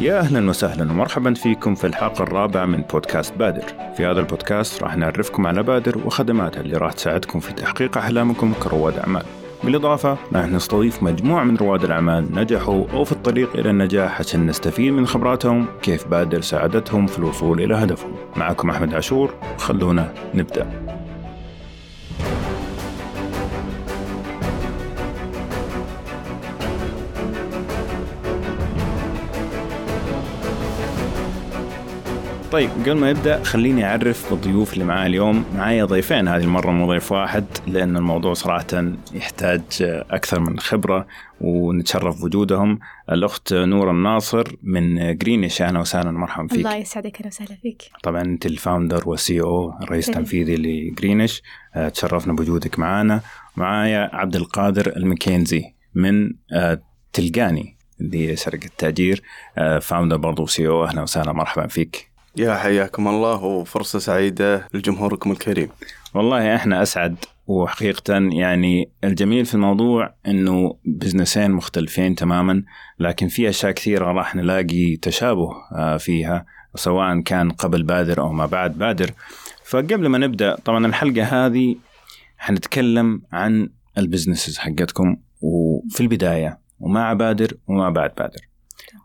يا أهلا وسهلا ومرحبا فيكم في الحلقة الرابعة من بودكاست بادر. في هذا البودكاست راح نعرفكم على بادر وخدماتها اللي راح تساعدكم في تحقيق أحلامكم كرواد أعمال. بالإضافة راح نستضيف مجموعة من رواد الأعمال نجحوا أو في الطريق إلى النجاح عشان نستفيد من خبراتهم كيف بادر ساعدتهم في الوصول إلى هدفهم معكم أحمد عاشور خلونا نبدأ طيب قبل ما نبدأ خليني أعرف بالضيوف اللي معايا اليوم. معايا ضيفين هذه المرة مو ضيف واحد لأن الموضوع صراحة يحتاج أكثر من خبرة ونتشرف بوجودهم. الأخت نور الناصر من جرينش أهلا وسهلا مرحبا فيك. الله يسعدك أهلا وسهلا فيك. طبعا أنت ال founder وال CEO رئيس تنفيذي لجرينش آه، تشرفنا بوجودك معنا معايا عبد القادر المكينزي من آه، تلقاني اللي هي شركه تاجير founder برضو CEO أهلا وسهلا مرحبا فيك. يا حياكم الله وفرصة سعيدة لجمهوركم الكريم. والله إحنا اسعد وحقيقة يعني الجميل في الموضوع انه business ين مختلفين تماما لكن في اشياء كثيرة راح نلاقي تشابه آه، فيها سواء كان قبل بادر أو ما بعد بادر. فقبل ما نبدأ طبعا الحلقة هذه حنتكلم عن ال businesses حقتكم وفي البداية ومع بادر وما بعد بادر.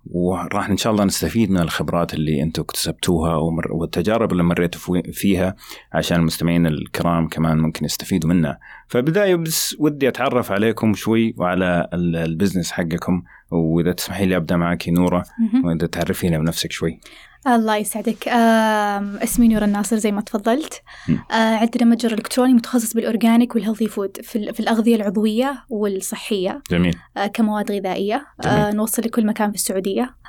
وراح إن شاء الله نستفيد من الخبرات اللي أنتم اكتسبتوها والتجارب اللي مريتوا فيها عشان المستمعين الكرام كمان ممكن يستفيدوا منها. فبداية بس ودي أتعرف عليكم شوي وعلى ال business حقكم وإذا تسمحي لي أبدأ معك نورة وإذا تعرفينا بنفسك شوي. الله يسعدك. اسمي نور الناصر زي ما تفضلت. آه عندنا متجر إلكتروني متخصص بال organic وال healthy food في, في الأغذية العضوية والصحية. جميل. آه كمواد غذائية. آه نوصل لكل مكان في السعودية.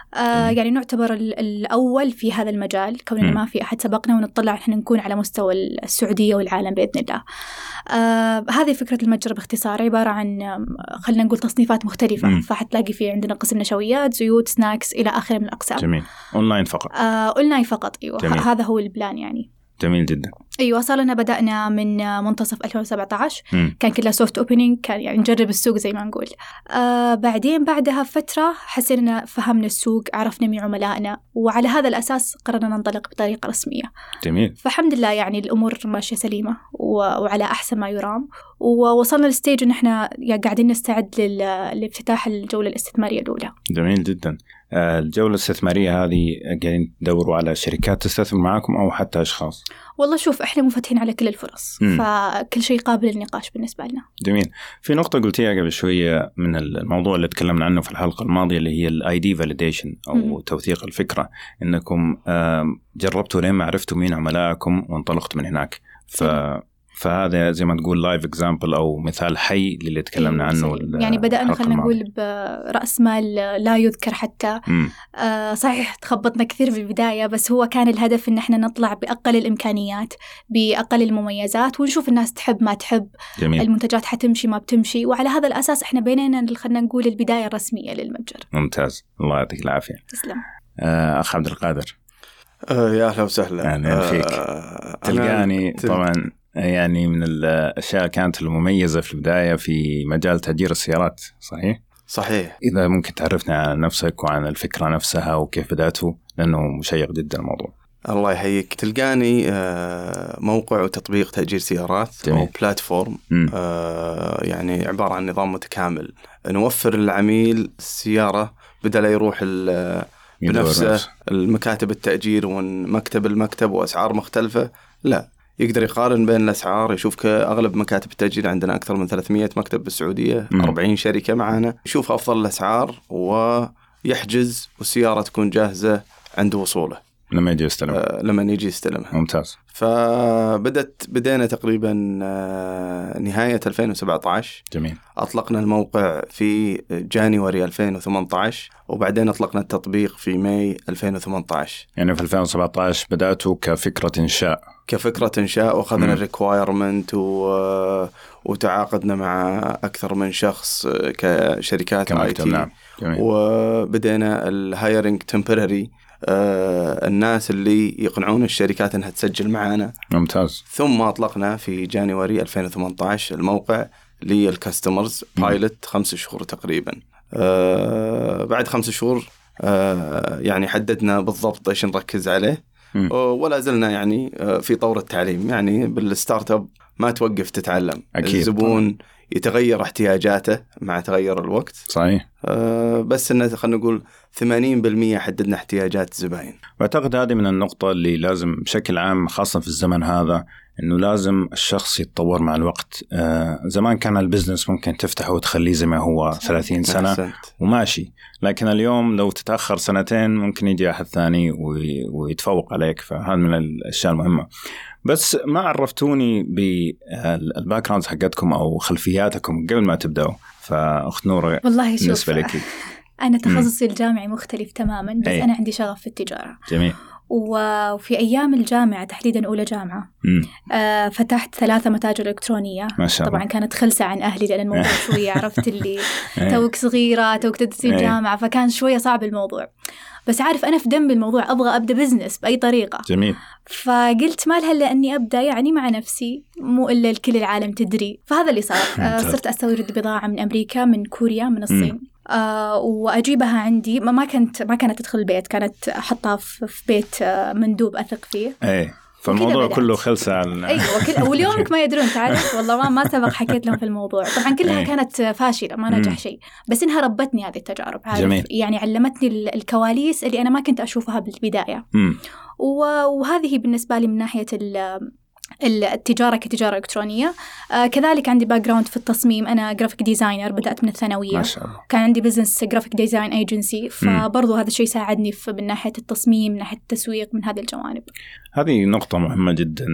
يعني نعتبر الأول في هذا المجال كوننا ما في أحد سبقنا ونطلع إحنا نكون على مستوى السعودية والعالم بإذن الله. هذه فكرة المتجر باختصار عبارة عن خلينا نقول تصنيفات مختلفة. فحتلاقي في عندنا قسم نشويات زيوت snacks إلى آخره من الأقسام. جميل. اونلاين فقط. آه اونلاين فقط أيوه جميل. هذا هو ال plan يعني. جميل جدا. أيوه صار لنا بدأنا من منتصف 2017 م. كان كلها soft opening كان يعني نجرب السوق زي ما نقول. آه بعدين بعدها فتره حسينا فهمنا السوق عرفنا مين عملائنا وعلى هذا الأساس قررنا ننطلق بطريقة رسمية. جميل. فالحمد لله يعني الأمور ماشية سليمة وعلى أحسن ما يرام. ووصلنا لستيج إن إحنا قاعدين نستعد لافتتاح الجولة الاستثمارية الأولى. جميل جدا. الجولة الاستثمارية هذه قاعدين تدوروا على شركات تستثمر معاكم أو حتى أشخاص؟ والله شوف إحنا منفتحين على كل الفرص م. فكل شيء قابل للنقاش بالنسبة لنا. جميل. في نقطة قلتيها قبل شوية من الموضوع اللي تكلمنا عنه في الحلقة الماضية اللي هي ال idea validation أو م. توثيق الفكرة. إنكم جربتوا لين ما عرفتوا مين عملائكم وانطلقتوا من هناك؟ ف فهذا زي ما تقول live example أو مثال حي للي تكلمنا عنه يعني بدأنا خلينا نقول براس مال لا يذكر حتى. آه صحيح تخبطنا كثير في البداية بس هو كان الهدف إن إحنا نطلع بأقل الإمكانيات بأقل المميزات ونشوف الناس تحب ما تحب جميل. المنتجات حتمشي ما بتمشي وعلى هذا الأساس إحنا بنينا خلينا نقول البداية الرسمية للمتجر. ممتاز. الله يعطيك العافية. تسلم. آه أخ عبد القادر. آه يا أهلا وسهلا. أهلا فيك. آه تلقاني طبعا يعني من الأشياء كانت المميزة في البداية في مجال تأجير السيارات صحيح؟ صحيح إذا ممكن تعرفنا عن نفسك وعن الفكرة نفسها وكيف بداته لأنه مشيق جدا الموضوع. الله يحييك تلقاني موقع وتطبيق تأجير سيارات جميل. أو بلاتفورم يعني عبارة عن نظام متكامل نوفر للعميل السيارة بدل يروح بنفسه المكاتب التأجير ومكتب المكتب وأسعار مختلفة لا يقدر يقارن بين الأسعار. يشوف كاغلب مكاتب التأجير عندنا أكثر من 300 مكتب بالسعودية م. 40 شركة معنا يشوف أفضل الأسعار ويحجز والسيارة تكون جاهزة عند وصوله. لما يجي يستلم. آه لما يجي يستلمها. ممتاز. فبدت بدينا تقريبا آه نهاية 2017 جميل. أطلقنا الموقع في January 2018 وبعدين أطلقنا التطبيق في May 2018 يعني في 2017 بداتوا كفكرة إنشاء. كفكرة انشاء وأخذنا ال requirement و... وتعاقدنا مع أكثر من شخص كشركات IT نعم. جميل. وبدينا ال hiring temporary آه الناس اللي يقنعون الشركات إنها تسجل معنا ممتاز. ثم أطلقنا في January 2018 الموقع لل customers pilot خمس شهور تقريبا. آه بعد خمس شهور آه، يعني حددنا بالضبط إيش نركز عليه. ولا زلنا يعني آه، في طور التعليم. يعني بال startup ما توقف تتعلم. أكيد. الزبون يتغير احتياجاته مع تغير الوقت. صحيح. أه بس إنه خلينا نقول 80% حددنا احتياجات الزباين. واعتقد هذه من النقطة اللي لازم بشكل عام خاصة في الزمن هذا إنه لازم الشخص يتطور مع الوقت. آه زمان كان البزنس ممكن تفتحه وتخليه زي ما هو 30 سنة أحسنت. وماشي. لكن اليوم لو تتأخر سنتين ممكن يجي أحد ثاني ويتفوق عليك. فهذا من الأشياء المهمة. بس ما عرفتوني بال backgrounds حقتكم أو خلفياتكم قبل ما تبدأوا. فأخت نورة والله شوف بالنسبة لك. أنا تخصصي الجامعي مختلف تماما بس أي. أنا عندي شغف في التجارة. جميل. وفي أيام الجامعة تحديدا أولى جامعة آه فتحت ثلاثة متاجر إلكترونية. ما شاء الله. طبعا كانت خلسة عن أهلي لأن الموضوع شوية عرفت اللي توك صغيرة توك تدرسي الجامعة فكان شوية صعب الموضوع. بس عارف أنا في دم الموضوع أبغى أبدأ بزنس بأي طريقة. جميل. فقلت ما لها إلا أني أبدأ يعني مع نفسي مو إلا الكل العالم تدري. فهذا اللي صار. آه صرت أستورد بضاعة من أمريكا من كوريا من الصين. آه وأجيبها عندي. ما كانت ما كانت تدخل البيت كانت أحطها في بيت آه مندوب أثق فيه. إيه فالموضوع كله خلصة على أيوه كل واليومك ما يدرون تعرف؟ والله ما ما سبق حكيت لهم في الموضوع. طبعا كلها أيه. كانت فاشلة ما نجح شيء. بس إنها ربتني هذه التجارب. عارف جميل. يعني علمتني الكواليس اللي أنا ما كنت أشوفها بالبداية. مم. وهذه بالنسبة لي من ناحية التجارة كتجارة إلكترونية. آه كذلك عندي background في التصميم. أنا graphic designer بدأت من الثانوية. ما شاء الله. كان عندي business graphic design agency فبرضو هذا الشيء ساعدني في من ناحية التصميم من ناحية التسويق من هذه الجوانب. هذه نقطة مهمة جدا.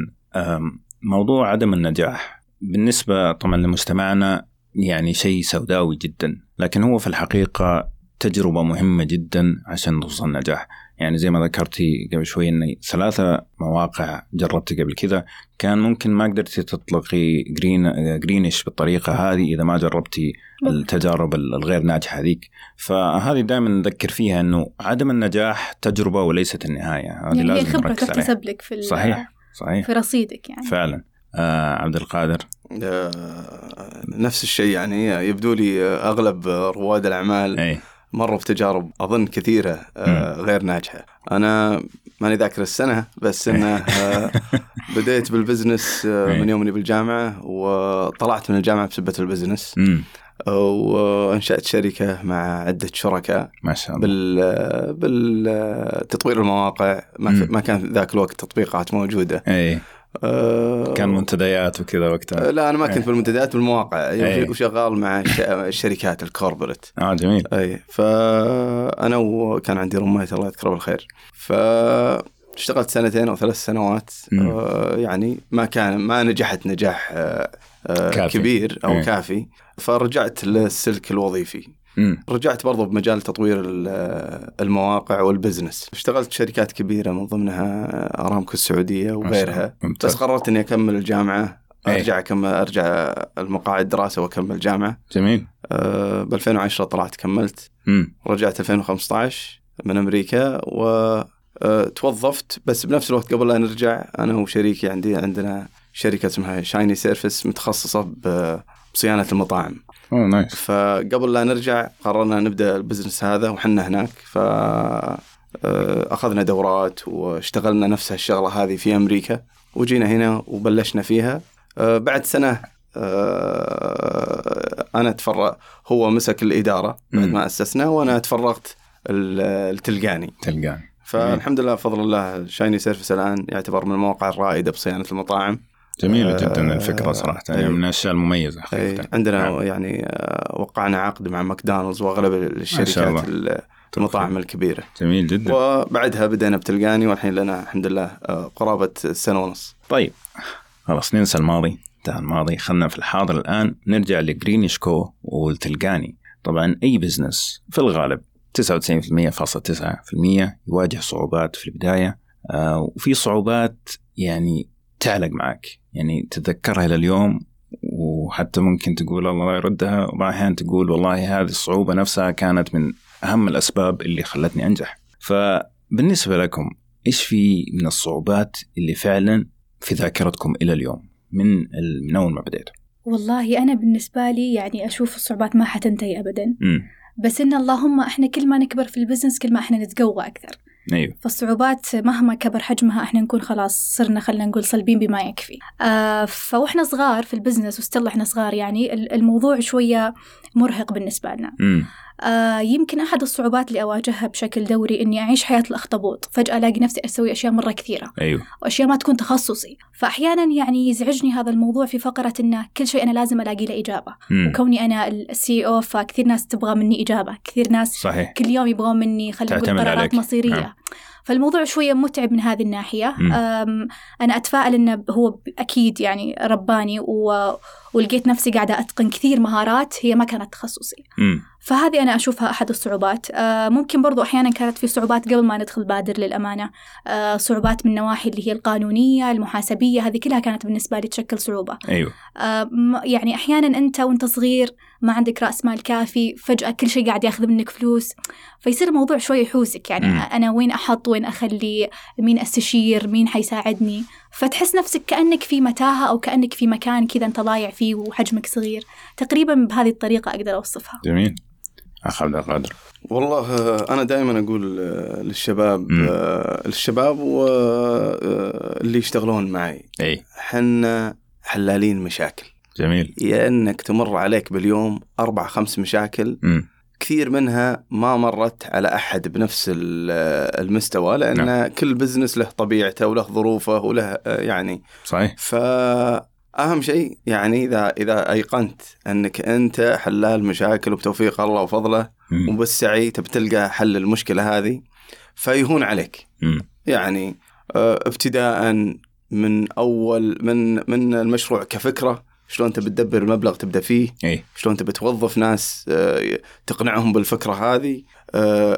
موضوع عدم النجاح. بالنسبة طبعا لمجتمعنا يعني شيء سوداوي جدا. لكن هو في الحقيقة تجربة مهمة جدا عشان نوصل النجاح يعني زي ما ذكرتي قبل شوي اني ثلاثة مواقع جربت قبل كذا كان ممكن ما قدرتي تطلقي جرين جرينش بالطريقة هذه إذا ما جربتي التجارب الغير ناجحة هذيك. فهذه دائما نذكر فيها أنه عدم النجاح تجربة وليست النهاية. هذه يعني لازم خبرة تحتسب لك في صحيح صحيح. في رصيدك يعني. فعلا. آه عبد القادر. آه نفس الشيء يعني يبدو لي أغلب رواد الأعمال أي. مروا بتجارب أظن كثيرة آه، غير ناجحة. أنا ماني ذاكر السنة بس إنه آه، بديت بال business آه، من يوم إني بالجامعة وطلعت من الجامعة بسبة ال business. وانشأت شركة مع عدة شركاء. ما شاء الله. بال بالتطوير المواقع. ما, ما كان ذاك الوقت تطبيقات موجودة. اي آه، كان منتديات وكذا وقتها. لا أنا ما كنت بالمنتديات بالمواقع يعني وشغال مع الشركات ال corporate آه جميل. اي فانا وكان عندي roommate الله يذكره بالخير. ف اشتغلت سنتين أو ثلاث سنوات. آه يعني ما كان ما نجحت نجاح آه, كافي. كبير أو أي. كافي. فرجعت للسلك الوظيفي. مم. رجعت برضو بمجال تطوير المواقع وال business. اشتغلت شركات كبيرة من ضمنها أرامكو السعودية وغيرها. بس قررت أني أكمل الجامعة إيه. أرجع اكمل أرجع لمقاعد الدراسة وأكمل جامعة. جميل. أه ب 2010 طلعت كملت. مم. رجعت 2015 من أمريكا و أه توظفت. بس بنفس الوقت قبل لا نرجع أنا وشريكي عندي عندنا شركة اسمها Shiny Service متخصصة بصيانه المطاعم. أوه nice فقبل لا نرجع قررنا نبدأ ال business هذا وحنا هناك. ف آه، أخذنا دورات واشتغلنا نفس الشغله هذه في أمريكا وجينا هنا وبلشنا فيها. آه، بعد سنة آه، أنا تفرغت هو مسك الإدارة بعد ما أسسنا وأنا تفرغت التلقاني. تلقاني. فالحمد لله بفضل الله Shiny Service الآن يعتبر من المواقع الرائدة بصيانة المطاعم. جميلة آه جدا الفكرة صراحة يعني من الأشياء المميزة حقيقة عندنا نعم. يعني آه وقعنا عقد مع ماكدونالدز وأغلب الشركات المطاعم الكبيرة. جميل جدا. وبعدها بدينا بتلقاني والحين لنا الحمد لله آه قرابة سنة ونص. طيب خلاص ننسى الماضي انتهى الماضي. خلنا في الحاضر الآن نرجع ل Greenish Co والتلقاني طبعا أي business في الغالب 99.9% يواجه صعوبات في البداية وفي صعوبات يعني تعلق معك. يعني تتذكرها إلى اليوم وحتى ممكن تقول الله يردها وبعض الأحيان تقول والله هذه الصعوبة نفسها كانت من أهم الأسباب اللي خلتني أنجح. فبالنسبة لكم إيش في من الصعوبات اللي فعلا في ذاكرتكم إلى اليوم؟ من من أول ما بديت والله أنا بالنسبة لي يعني أشوف الصعوبات ما حتنتهي ابدا. م. بس إن اللهم إحنا كل ما نكبر في ال business كل ما إحنا نتقوى أكثر. أيوه. فالصعوبات مهما كبر حجمها إحنا نكون خلاص صرنا خلينا نقول صلبين بما يكفي. آه فوإحنا صغار في ال business و still إحنا صغار يعني الموضوع شوية مرهق بالنسبة لنا. امم آه يمكن أحد الصعوبات اللي أواجهها بشكل دوري إني أعيش حياة الأخطبوط. فجأة ألاقي نفسي أسوي أشياء مرة كثيرة. أيوه. وأشياء ما تكون تخصصي. فأحيانا يعني يزعجني هذا الموضوع في فقرة إنه كل شيء أنا لازم ألاقي له إجابة. مم. وكوني أنا السي أو فكثير ناس تبغى مني إجابة. كثير ناس صحيح. كل يوم يبغون مني خلينا نقول قرارات عليك. مصيرية. نعم. فالموضوع شوية متعب من هذه الناحية. أنا أتفائل أنه هو أكيد يعني رباني و... ولقيت نفسي قاعدة أتقن كثير مهارات هي ما كانت تخصصي. فهذه أنا أشوفها أحد الصعوبات. آه ممكن برضو أحيانا كانت في صعوبات قبل ما ندخل بادر للأمانة. آه صعوبات من النواحي اللي هي القانونية المحاسبية هذه كلها كانت بالنسبة لي تشكل صعوبة. أيوه. آه م- يعني أحيانا أنت وأنت صغير ما عندك رأس مال كافي فجأة كل شيء قاعد ياخذ منك فلوس فيصير الموضوع شوي يحوسك. يعني مم. أنا وين أحط وين أخلي مين أستشير مين حيساعدني؟ فتحس نفسك كأنك في متاهة أو كأنك في مكان كذا أنت ضايع فيه وحجمك صغير. تقريبا بهذه الطريقة أقدر أوصفها. جميل. أخ عبد القادر. والله آه، أنا دائما أقول آه، للشباب مم. آه، للشباب واللي يشتغلون معي. إي. حنا حلالين مشاكل. جميل. يا إنك تمر عليك باليوم أربع خمس مشاكل امم كثير منها ما مرت على أحد بنفس ال- المستوى لأن نعم. كل بزنس له طبيعته وله ظروفه وله يعني صحيح. فأهم شيء يعني إذا إذا أيقنت أنك أنت حلال مشاكل وبتوفيق الله وفضله مم. وبالسعي تبي تلقى حل المشكلة هذه فيهون عليك مم. يعني آه، ابتداء من أول من من المشروع كفكرة شلون تبي تدبر المبلغ تبدأ فيه اي شلون تبي توظف ناس آه، تقنعهم بالفكرة هذه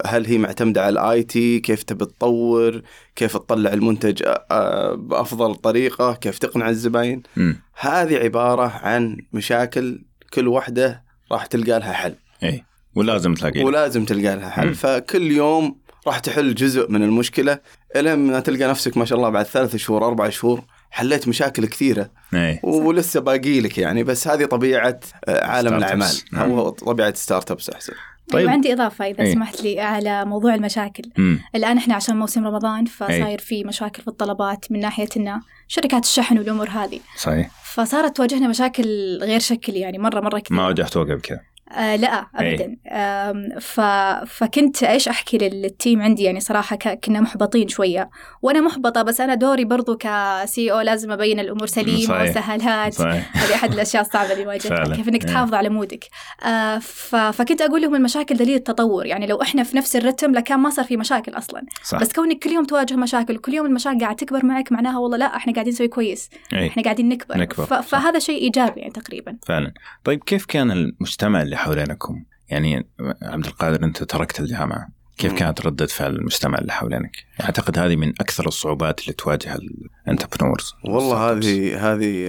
هل هي معتمدة على ال IT؟ كيف تبي تطور؟ كيف تطلع المنتج آه، آه، بأفضل طريقة؟ كيف تقنع الزباين؟ امم هذه عبارة عن مشاكل كل واحدة راح تلقى لها حل. إي. ولازم تلاقي ولازم تلقى لها حل. مم. فكل يوم راح تحل جزء من المشكلة إلى ما تلقى نفسك ما شاء الله بعد ثلاث شهور أربع شهور حليت مشاكل كثيرة. إي. ولسه باقي لك يعني. بس هذه طبيعة آه، عالم الأعمال. نعم. أو طبيعة startups أحسن. طيب. وعندي إضافة إذا إيه. سمحت لي على موضوع المشاكل امم الآن إحنا عشان موسم رمضان. فصاير في مشاكل في الطلبات من ناحية إن شركات الشحن والأمور هذه صحيح فصارت تواجهنا مشاكل غير شكل يعني مرة مرة كثير ما واجهتوه قبل كذا آه لا إيه. ابدا. آم، ف... فكنت إيش أحكي للتيم عندي؟ يعني صراحة ك... كنا محبطين شوية. وأنا محبطة بس أنا دوري برضو كسي أو لازم أبين الأمور سليمة صحيح. وسهالات صحيح. هذه أحد الأشياء الصعبة اللي واجهتها. كيف إنك إيه. تحافظ على مودك. آه ف... فكنت أقول لهم المشاكل دليل التطور. يعني لو إحنا في نفس الرتم لكان ما صار في مشاكل أصلا. صح. بس كونك كل يوم تواجه مشاكل وكل يوم المشاكل قاعد تكبر معك معناها والله لا إحنا قاعدين نسوي كويس. اي إحنا قاعدين نكبر, نكبر، ف... فهذا شيء إيجابي يعني تقريبا. فعلا. طيب كيف كان المجتمع اللي حوالينكم يعني عبد القادر انت تركت الجامعة. كيف. كانت ردة فعل المجتمع اللي حوالينك؟ أعتقد هذه من أكثر الصعوبات اللي تواجه ال entrepreneurs والله هذه هذه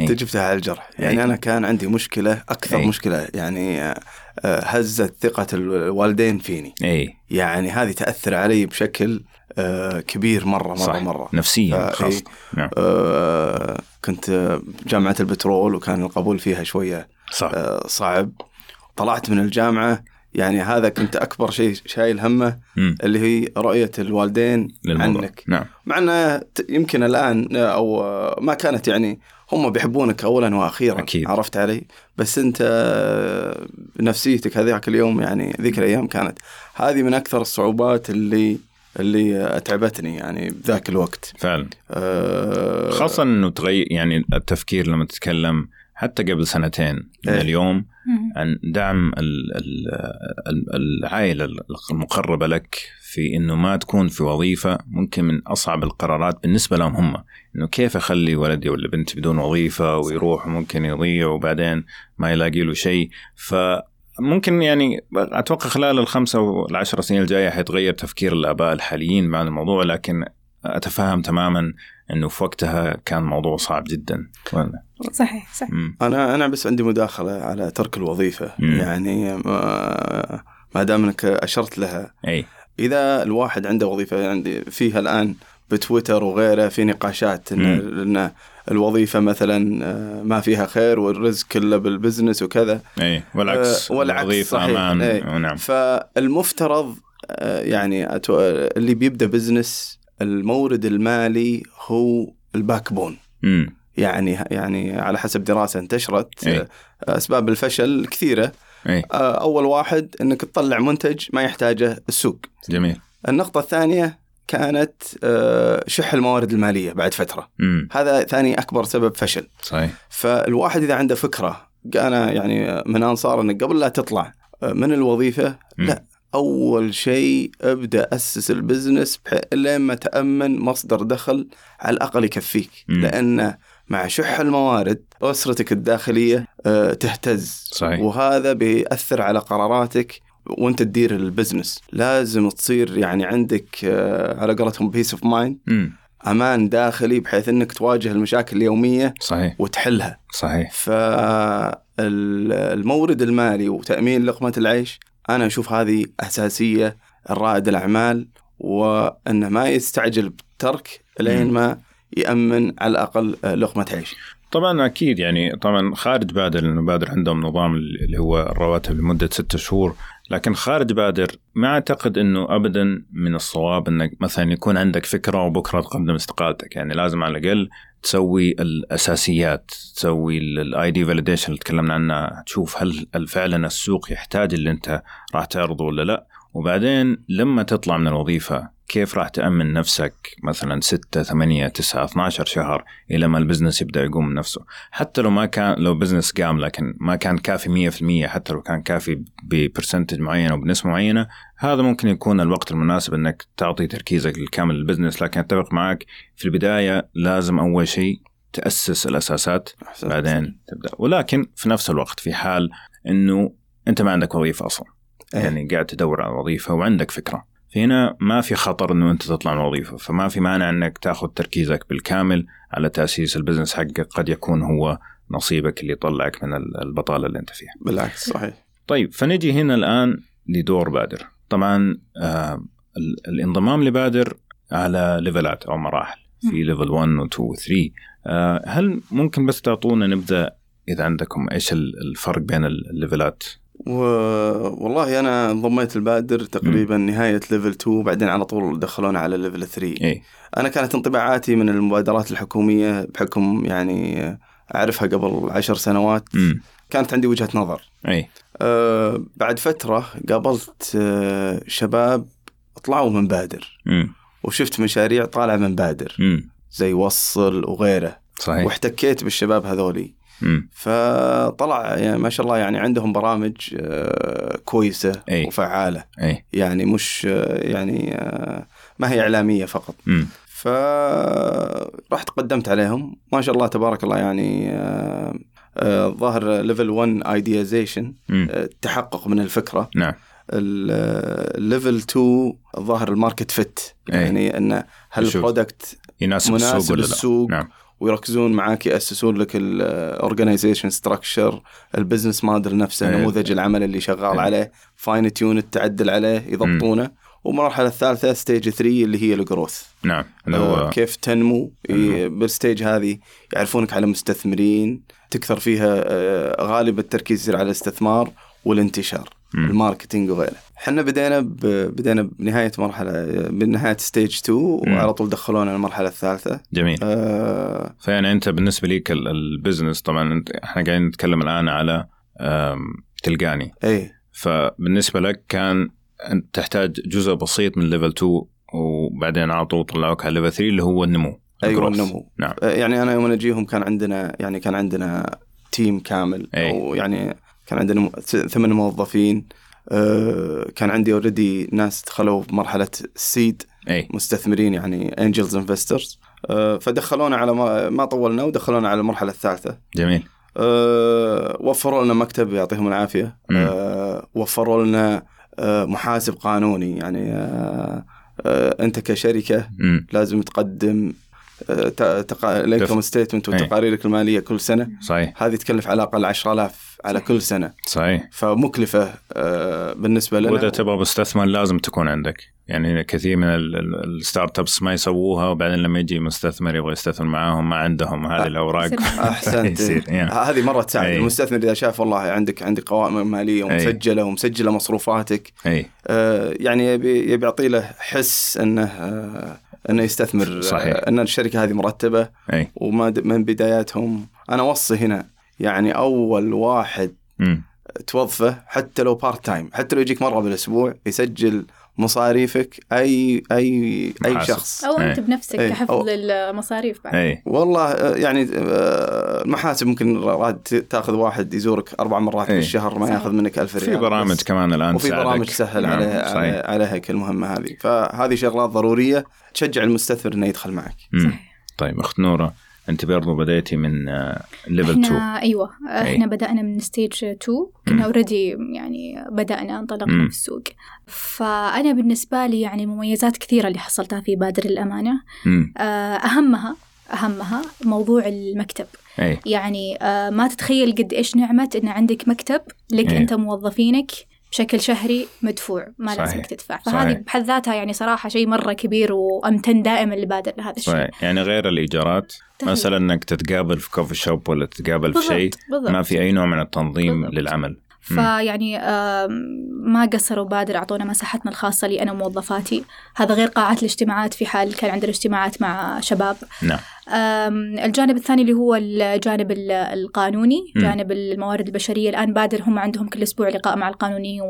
انت. جبتها على الجرح. يعني إيه. أنا كان عندي مشكلة أكثر إيه. مشكلة يعني آه، آه، هزت ثقة الوالدين فيني. اي يعني هذه تأثر علي بشكل آه، كبير مرة مرة صح مرة. نفسيا خاصة. نعم. كنت جامعة البترول وكان القبول فيها شوية صح. آه، صعب. طلعت من الجامعة يعني هذا كنت أكبر شيء شايل همه. اللي هي رؤية الوالدين للموضوع. عنك. نعم. مع إنه يمكن الآن أو ما كانت يعني هم بيحبونك اولا وأخيرا أكيد. عرفت علي؟ بس أنت نفسيتك هذاك اليوم يعني ذيك الأيام كانت. هذه من أكثر الصعوبات اللي اللي أتعبتني يعني بذاك الوقت. فعلا. أه خاصة إنه تغير يعني التفكير لما تتكلم حتى قبل سنتين من إيه. اليوم. عن دعم ال- ال- ال- العائلة المقربة لك في إنه ما تكون في وظيفة ممكن من أصعب القرارات بالنسبة لهم هم. إنه كيف أخلي ولدي ولا بنتي بدون وظيفة ويروح وممكن يضيع وبعدين ما يلاقي له شيء. فممكن يعني أتوقع خلال الخمسة والعشر سنين الجاية حيتغير تفكير الآباء الحاليين مع الموضوع لكن أتفهم تماما إنه في وقتها كان موضوع صعب جدا. ولا صحيح صح مم. أنا أنا بس عندي مداخلة على ترك الوظيفة مم. يعني ما, ما دام إنك أشرت لها أي إذا الواحد عنده وظيفة عندي فيها الآن بتويتر وغيره في نقاشات مم. انه الوظيفة مثلا آه، ما فيها خير والرزق كله بال business وكذا أي والعكس آه، والعكس الوظيفة صحيح. أمان إيه. نعم فالمفترض آه، يعني أتو- اللي بيبدأ business المورد المالي هو ال backbone امم يعني يعني على حسب دراسة انتشرت إيه. آه، أسباب الفشل كثيرة. اي آه، أول واحد إنك تطلع منتج ما يحتاجه السوق. جميل. النقطة الثانية كانت آه، شح الموارد المالية بعد فترة. امم هذا ثاني أكبر سبب فشل. صحيح. فالواحد إذا عنده فكرة أنا يعني من أنصار إنك قبل لا تطلع من الوظيفة؟ مم. لا. أول شيء أبدأ أسس البزنس بح- لين ما تأمن مصدر دخل على الأقل يكفيك. مم. لأن مع شح الموارد أسرتك الداخلية آه، تهتز. صحيح. وهذا بيأثر على قراراتك وأنت تدير البزنس. لازم تصير يعني عندك آه، على قولتهم peace of mind أمان داخلي بحيث إنك تواجه المشاكل اليومية صحيح. وتحلها. صحيح. فالمورد المالي وتأمين لقمة العيش أنا أشوف هذه أساسية لرائد الأعمال وأنه ما يستعجل بالترك لين. ما يأمن على الأقل لقمة عيش. طبعا أكيد يعني طبعا خارج بادر لأنه بادر عندهم نظام اللي هو الرواتب لمدة ستة شهور. لكن خارج بادر ما أعتقد إنه ابدا من الصواب إنك مثلا يكون عندك فكرة وبكرة تقدم استقالتك. يعني لازم على الأقل تسوي الأساسيات تسوي ال idea validation اللي تكلمنا عنها تشوف هل هل فعلا السوق يحتاج اللي أنت راح تعرضه ولا لا. وبعدين لما تطلع من الوظيفة كيف راح تأمن نفسك مثلا 6 8 9 12 شهر إلى ما ال business يبدأ يقوم من نفسه حتى لو ما كان لو business قام لكن ما كان كافي 100% حتى لو كان كافي ب percentage معين وبنسبة معينة هذا ممكن يكون الوقت المناسب إنك تعطي تركيزك الكامل لل business لكن أتفق معك في البداية لازم أول شيء تأسس الأساسات أحسنت. بعدين تبدأ ولكن في نفس الوقت في حال إنه أنت ما عندك وظيفة أصلا إيه. يعني قاعد تدور على وظيفة وعندك فكرة فهنا ما في خطر إنه أنت تطلع من الوظيفة فما في مانع إنك تاخذ تركيزك بالكامل على تأسيس ال business حقك قد يكون هو نصيبك اللي يطلعك من البطالة اللي أنت فيها بالعكس صحيح. طيب فنجي هنا الآن لدور بادر طبعا آه ال- الانضمام لبادر على ليفلات أو مراحل في level 1 و 2 و 3 آه هل ممكن بس تعطونا نبدأ إذا عندكم إيش ال- الفرق بين الليفلات. والله أنا انضميت لبادر تقريبا نهاية level 2 بعدين على طول دخلونا على level 3 إيه. أنا كانت انطباعاتي من المبادرات الحكومية بحكم يعني أعرفها قبل عشر سنوات امم كانت عندي وجهة نظر. أي أه بعد فترة قابلت أه شباب طلعوا من بادر. امم وشفت مشاريع طالعة من بادر. امم زي وصل وغيره. صحيح. واحتكيت بالشباب هذولي. فطلع يعني ما شاء الله يعني عندهم برامج أه كويسة أي. وفعالة. أي. يعني مش أه يعني أه ما هي إعلامية فقط. امم فرحت قدمت عليهم. ما شاء الله تبارك الله يعني آه، آه، ظاهر level 1 ideation امم التحقق من الفكرة. نعم. ال level 2 ظاهر ال market fit أي. يعني إن هل. ال product يناسب السوق ولا لا؟ السوق؟ نعم. ويركزون معاك يأسسون لك ال organization structure ال business model نفسه أي. نموذج العمل اللي شغال أي. عليه fine tune التعدل عليه يضبطونه والمرحله الثالثة stage 3 اللي هي ال growth نعم اللي آه، هو كيف تنمو. ي- بال stage هذه يعرفونك على مستثمرين تكثر فيها آه، غالب التركيز على الاستثمار والانتشار. ال marketing وغيره. إحنا بدينا ب... بدينا بنهاية مرحلة بنهايه stage 2 وعلى طول دخلونا المرحلة الثالثة. جميل. آه فيعني أنت بالنسبة ليك ال- ال business طبعا انت إحنا قاعدين نتكلم الآن على تلقاني. إي. فبالنسبة لك كان انت تحتاج جزء بسيط من level 2 وبعدين على طول طلعوك على level 3 اللي هو النمو أيوه. النمو نعم. آه، يعني أنا يوم نجيهم كان عندنا يعني كان عندنا team كامل. أي. أو يعني كان عندنا ثمان موظفين آه، كان عندي already ناس دخلوا بمرحله ال seed إي. مستثمرين يعني angels investors فدخلونا على ما- ما طولنا ودخلونا على المرحلة الثالثة. جميل. أه، وفروا لنا مكتب يعطيهم العافية. وفروا لنا محاسب قانوني. يعني أنت كشركة لازم تقدم تقا... ال income statement أي. وتقاريرك المالية كل سنة. صحيح. هذه تكلف على الأقل 10000 على كل سنة. صحيح. فمكلفة أه، بالنسبة لنا. وإذا تبغى مستثمر لازم تكون عندك. يعني كثير من ال startups ما يسووها وبعدين لما يجي مستثمر يبغى يستثمر معاهم ما عندهم. هذه الأوراق. أحسنت. هذه مرة تساعد المستثمر إذا شاف والله عندك عندك قوائم مالية ومسجلة ومسجلة مصروفاتك. أي. آه يعني يبي يبي يعطي له حس إنه آه إنه يستثمر صحيح. إن الشركة هذه مرتبة أي. وما من بداياتهم أنا اوصي هنا يعني أول واحد م. توظفه حتى لو part time حتى لو يجيك مرة بالأسبوع يسجل مصاريفك أي أي أي محاسب. شخص أو أنت أي. بنفسك أي. كحفظ أو- المصاريف بعد اي والله آه، يعني آه، المحاسب ممكن راد تاخذ واحد يزورك أربع مرات في أي. الشهر ما صحيح. ياخذ منك ألف ريال في برامج بس. كمان الآن وفي. برامج تسهل نعم، عليه صحيح. عليها المهمه هذه فهذه شغلات ضرورية تشجع المستثمر إنه يدخل معك. صحيح طيب أخت نورة انت برضو بديتي من level 2 إحنا أيوه إحنا بدأنا من stage 2 كنا already يعني بدأنا انطلقنا مم. في السوق. فأنا بالنسبة لي يعني مميزات كثيرة اللي حصلتها في بادر الأمانة. مم. آه، أهمها أهمها موضوع المكتب. أي. يعني آه، ما تتخيل قد إيش نعمه إن عندك مكتب لك إيه. أنت موظفينك بشكل شهري مدفوع ما صحيح. لازمك تدفع صحيح. فهذه بحد ذاتها يعني صراحة شيء مرة كبير وأمتن دائما لبادر لهذا الشيء صحيح يعني غير الإيجارات. مثلا إنك تتقابل في كوفي شوب ولا تتقابل في شيء ما في أي نوع من التنظيم بالضبط. للعمل فيعني ما قصروا بادر أعطونا مساحتنا الخاصة لي أنا وموظفاتي. هذا غير قاعات الاجتماعات في حال كان عندنا اجتماعات مع شباب. نعم. الجانب الثاني اللي هو الجانب ال- القانوني. جانب الموارد البشرية. الآن بادر هم عندهم كل أسبوع لقاء مع القانونيين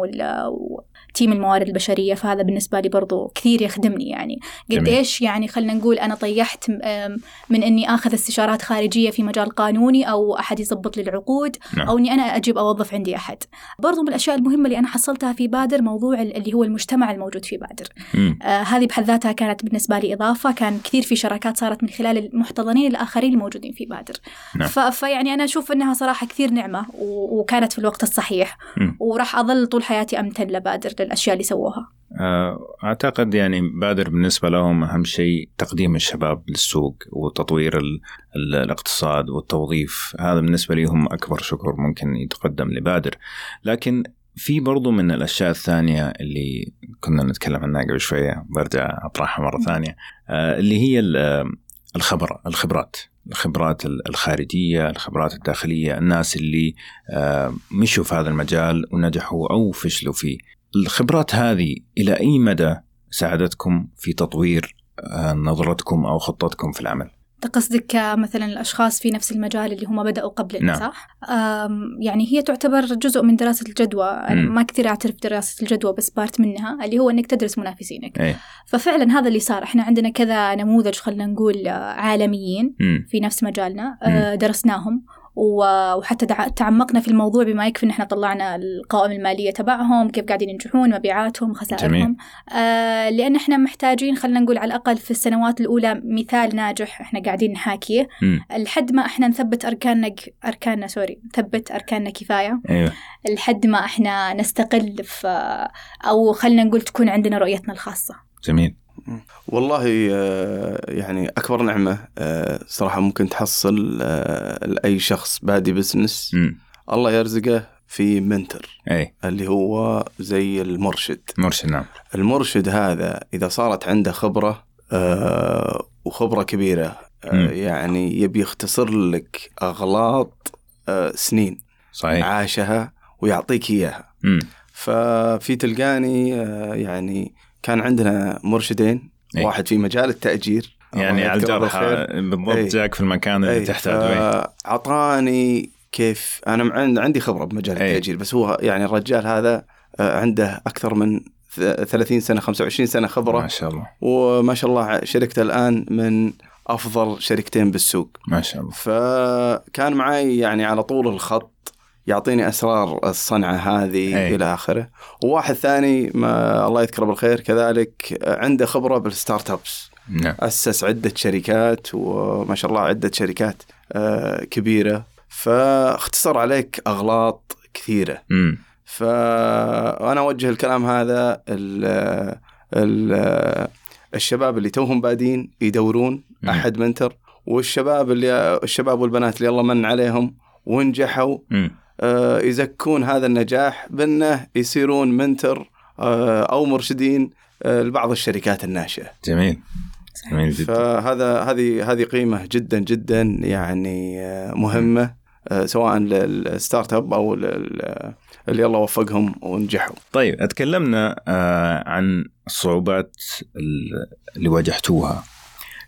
تيم الموارد البشرية فهذا بالنسبة لي برضو كثير يخدمني يعني قد. إيش يعني خلينا نقول أنا طيحت من إني آخذ استشارات خارجية في مجال قانوني أو أحد يضبط لي العقود نعم. أو إني أنا أجيب أوظف عندي أحد برضو من الأشياء المهمة اللي أنا حصلتها في بادر موضوع ال- اللي هو المجتمع الموجود في بادر. آه هذه بحد ذاتها كانت بالنسبة لي إضافة كان كثير في شراكات صارت من خلال المحتضنين الآخرين الموجودين في بادر نعم. ف- فيعني أنا أشوف إنها صراحة كثير نعمة و- وكانت في الوقت الصحيح مم. وراح أظل طول حياتي أمتن لبادر للاشياء اللي سووها. آه، أعتقد يعني بادر بالنسبة لهم أهم شيء تقديم الشباب للسوق وتطوير ال ال الاقتصاد والتوظيف. هذا بالنسبة لي هم أكبر شكر ممكن يتقدم لبادر. لكن في برضو من الأشياء الثانية اللي كنا نتكلم عنها قبل شوية برجع أطرحها مرة ثانية. آه، اللي هي ال- الخبر الخبرات. الخبرات ال- الخارجية الخبرات الداخلية. الناس اللي آه، مشوا في هذا المجال ونجحوا أو فشلوا فيه. الخبرات هذه إلى أي مدى ساعدتكم في تطوير آه، نظرتكم أو خطتكم في العمل؟ قصدك مثلا الأشخاص في نفس المجال اللي هم بدأوا قبلنا نعم. صح؟ يعني هي تعتبر جزء من دراسة الجدوى،. ما كثير أعترف دراسة الجدوى بس بارت منها اللي هو إنك تدرس منافسينك. إيه ففعلا هذا اللي صار، إحنا عندنا كذا نموذج خلينا نقول آه، عالميين مم. في نفس مجالنا آه، درسناهم و- وحتى تعمقنا في الموضوع بما يكفي إن إحنا طلعنا القوائم المالية تبعهم كيف قاعدين ينجحون مبيعاتهم خسائرهم. آه لأن إحنا محتاجين خلينا نقول على الأقل في السنوات الأولى مثال ناجح إحنا قاعدين نحاكيه. لحد ما إحنا نثبت أركاننا أركاننا sorry نثبت أركاننا كفاية. أيوه. لحد ما إحنا نستقل في أو خلينا نقول تكون عندنا رؤيتنا الخاصة. جميل. والله آه، يعني أكبر نعمة آه، صراحة ممكن تحصل آه، لأي شخص بادي business. الله يرزقه في mentor أي اللي هو زي المرشد مرشد نعم المرشد هذا إذا صارت عنده خبرة وخبرة كبيرة. يعني يبي يختصر لك أغلاط سنين صحيح عاشها ويعطيك إياها. ففي تلقاني يعني كان عندنا مرشدين إيه. واحد في مجال التأجير يعني على الجرح. بالضبط إيه. جاك في المكان اللي إيه، تحتاج إيه. فأعطاني كيف عند- عندي خبرة بمجال إيه. التأجير بس هو يعني الرجال هذا آه، عنده أكثر من ث- 30 سنة 25 سنة ما خبرة شاء الله وما شاء الله شركته الآن من أفضل شركتين بالسوق ما شاء الله فكان معي يعني على طول الخط يعطيني أسرار الصنعة هذه أي. إلى آخره وواحد ثاني ما الله يذكره بالخير كذلك عنده خبرة بالستارت ابس نعم أسس عدة شركات وما شاء الله عدة شركات آه، كبيرة فاختصر عليك أغلاط كثيرة مم. فأنا أوجه الكلام هذا ال ال الشباب اللي توهم بادين يدورون مم. أحد منتر والشباب اللي الشباب والبنات اللي الله من عليهم ونجحوا مم. آه، يزكون هذا النجاح بأنه يصيرون منتر آه، أو مرشدين لبعض الشركات الناشئة. جميل. جميل جدا. فهذا هذه هذه قيمة جدا جدا يعني مهمة سواء للستارت أب أو اللي الله وفقهم ونجحوا. طيب اتكلمنا عن الصعوبات اللي واجهتوها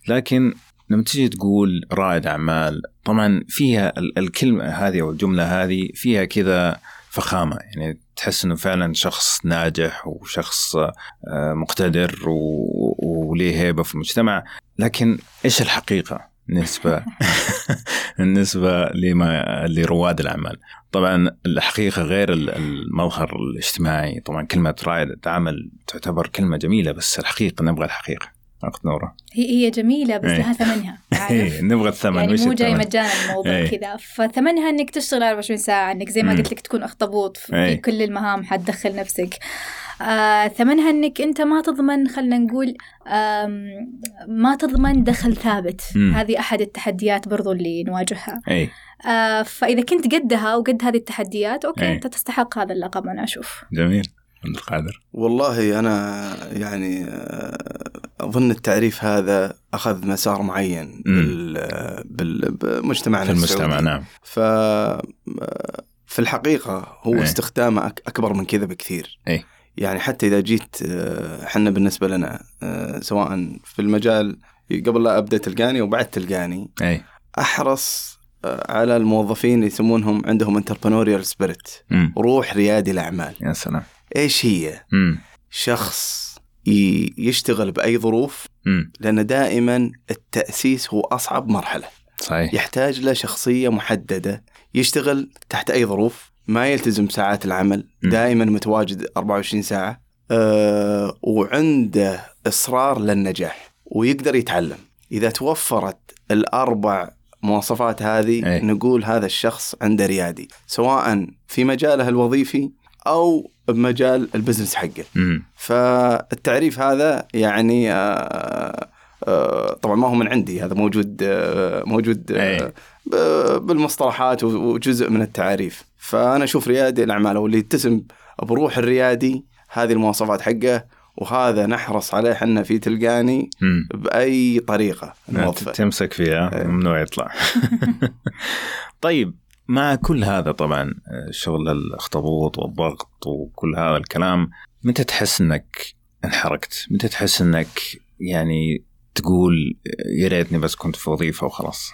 لكن لما تيجي تقول رائد أعمال طبعا فيها الكلمة هذه أو الجملة هذه فيها كذا فخامة. يعني تحس إنه فعلا شخص ناجح وشخص آه، مقتدر وليه هيبة في المجتمع. لكن إيش الحقيقة بالنسبة بالنسبة لما لرواد الأعمال؟ طبعا الحقيقة غير المظهر الاجتماعي. طبعا كلمة رائد عمل تعتبر كلمة جميلة بس الحقيقة نبغى الحقيقة. اخت نوره هي هي جميلة بس لها ثمنها؟ إيه نبغى الثمن يعني مو جاي مجانا الموضوع كذا. فثمنها إنك تشتغل 24 ساعة إنك زي ما قلت لك تكون أخطبوط في كل المهام حتدخل نفسك. آه ثمنها إنك أنت ما تضمن خلينا نقول ما تضمن دخل ثابت. مم. هذه أحد التحديات برضو اللي نواجهها. أي. آه فإذا كنت قدها وقد هذه التحديات أوكي أي. أنت تستحق هذا اللقب أنا أشوف. جميل. عبد القادر؟ والله أنا يعني آه، أظن التعريف هذا أخذ مسار معين بال بمجتمعنا في المجتمع نعم. ف في الحقيقة هو أي. استخدامه أكبر من كذا بكثير. أي. يعني حتى إذا جيت إحنا آه، بالنسبة لنا آه، سواء في المجال قبل لا أبدأ تلقاني وبعد تلقاني أي. أحرص على الموظفين يسمونهم عندهم entrepreneurial spirit روح ريادي الأعمال. يا سلام. إيش هي؟ مم. شخص يشتغل بأي ظروف مم. لأن دائما التأسيس هو أصعب مرحلة صحيح يحتاج له شخصية محددة يشتغل تحت أي ظروف ما يلتزم ساعات العمل مم. دائما متواجد 24 ساعة أه وعنده إصرار للنجاح ويقدر يتعلم إذا توفرت الأربع مواصفات هذه أي. نقول هذا الشخص عنده ريادي سواء في مجاله الوظيفي أو بمجال البزنس حقه. فالتعريف هذا يعني آه، آه، طبعا ما هو من عندي هذا موجود آه، موجود بالمصطلحات وجزء من التعاريف فأنا أشوف ريادي الأعمال أو اللي يتسم بروح الريادي هذه المواصفات حقه وهذا نحرص عليه إحنا في تلقاني بأي طريقة نوظفه تمسك فيها إيه. ممنوع يطلع. طيب مع كل هذا طبعا شغل الاخطبوط والضغط وكل هذا الكلام متى تحس إنك انحرقت؟ متى تحس إنك يعني تقول يا ريتني بس كنت في وظيفة وخلاص؟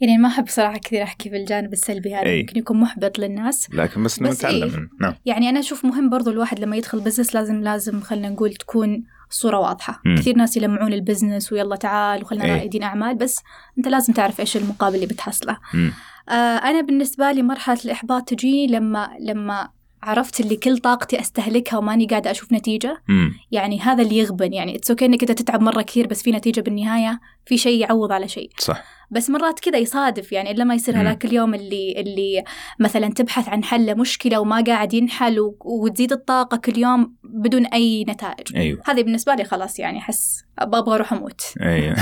يعني ما أحب صراحة كثير أحكي بالجانب السلبي هذا ممكن يكون محبط للناس لكن بس, بس نتعلم إيه؟ نعم. يعني أنا أشوف مهم برضو الواحد لما يدخل business لازم لازم خلينا نقول تكون الصورة واضحة م. كثير ناس يلمعون ال business ويلا تعال وخلنا؟ رائدين أعمال بس أنت لازم تعرف إيش المقابل اللي بتحصله م. آه أنا بالنسبة لي مرحلة الإحباط تجي لما لما عرفت اللي كل طاقتي أستهلكها وماني قاعدة أشوف نتيجة. مم. يعني هذا اللي يغبن. يعني it's okay إنك أنت تتعب مرة كثير بس في نتيجة بالنهاية في شيء يعوض على شيء. صح. بس مرات كذا يصادف. يعني إلا ما يصير هذاك اليوم اللي اللي مثلا تبحث عن حل لمشكله وما قاعد ينحل و... وتزيد الطاقة كل يوم بدون أي نتائج. أيوه. هذه بالنسبة لي خلاص يعني أحس أبغى أروح أموت. أيوه.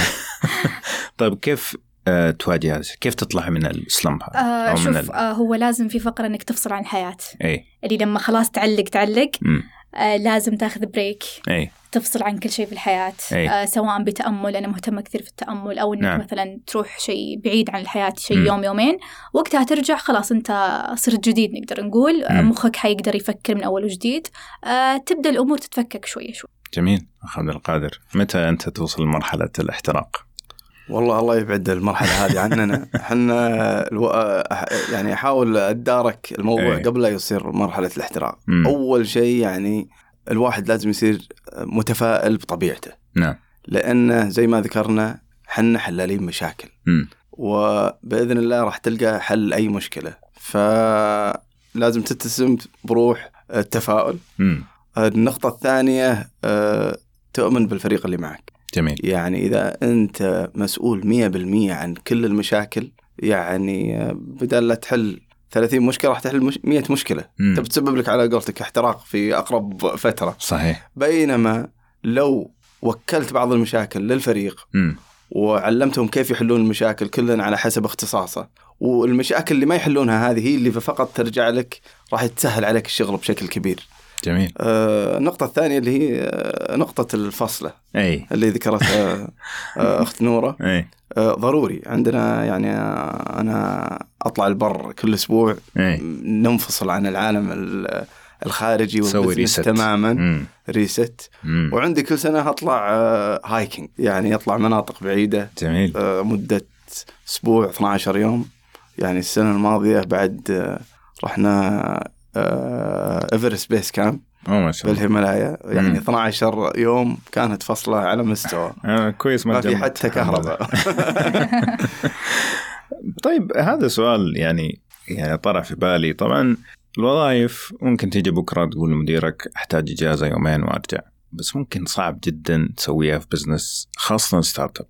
طيب كيف تواجه هذا كيف تطلع من ال slump هذا؟ آه شوف ال... آه هو لازم في فقرة إنك تفصل عن الحياة إي. اللي لما خلاص تعلق تعلق. آه لازم تاخذ بريك إي. تفصل عن كل شيء في الحياة. آه سواء بتأمل أنا مهتمة كثير في التأمل أو إنك نعم. مثلا تروح شيء بعيد عن الحياة شيء يوم يومين. وقتها ترجع خلاص أنت صرت جديد نقدر نقول. مم. مخك حيقدر يفكر من أول وجديد. آه تبدأ الأمور تتفكك شوية شوي. جميل. عبد القادر. متى أنت توصل لمرحلة الاحتراق؟ والله الله يبعد المرحلة هذه عننا إحنا ألو... يعني أحاول اتدارك الموضوع أي. قبل لا يصير مرحلة الاحتراق مم. أول شيء يعني الواحد لازم يصير متفائل بطبيعته نعم لأنه زي ما ذكرنا حنا حلالين مشاكل مم. وبإذن الله راح تلقى حل أي مشكلة فلازم تتسم بروح التفاؤل مم. النقطة الثانية آه، تؤمن بالفريق اللي معك جميل. يعني إذا أنت مسؤول 100% عن كل المشاكل يعني بدل لا تحل 30 مشكلة راح تحل مش 100 مشكلة. انت بتسبب لك على قولتك احتراق في أقرب فترة. صحيح. بينما لو وكلت بعض المشاكل للفريق م. وعلمتهم كيف يحلون المشاكل كلنا على حسب اختصاصه والمشاكل اللي ما يحلونها هذه هي اللي فقط ترجع لك راح تسهل عليك الشغل بشكل كبير. جميل. آه النقطة الثانية اللي هي آه نقطة الفصلة أي. اللي ذكرتها آه أخت نورة. أي. آه ضروري. عندنا يعني آه أنا أطلع البر كل أسبوع أي. ننفصل عن العالم ال- الخارجي وال business rest تماما. مم. rest مم. وعندي كل سنة أطلع آه hiking يعني أطلع مناطق بعيدة. جميل. آه مدة أسبوع 12 يوم. يعني السنة الماضية بعد آه رحنا آه Everest Base Camp ما شاء الله. بالهيمالايا. يعني مم. 12 يوم كانت فصلة على مستوى. آه كويس ما ما في. حتى كهرباء. طيب هذا سؤال يعني يعني طرح في بالي. طبعا الوظائف ممكن تيجي بكرة تقول لمديرك أحتاج إجازة يومين وأرجع بس ممكن صعب جدا تسويها في business خاصة startup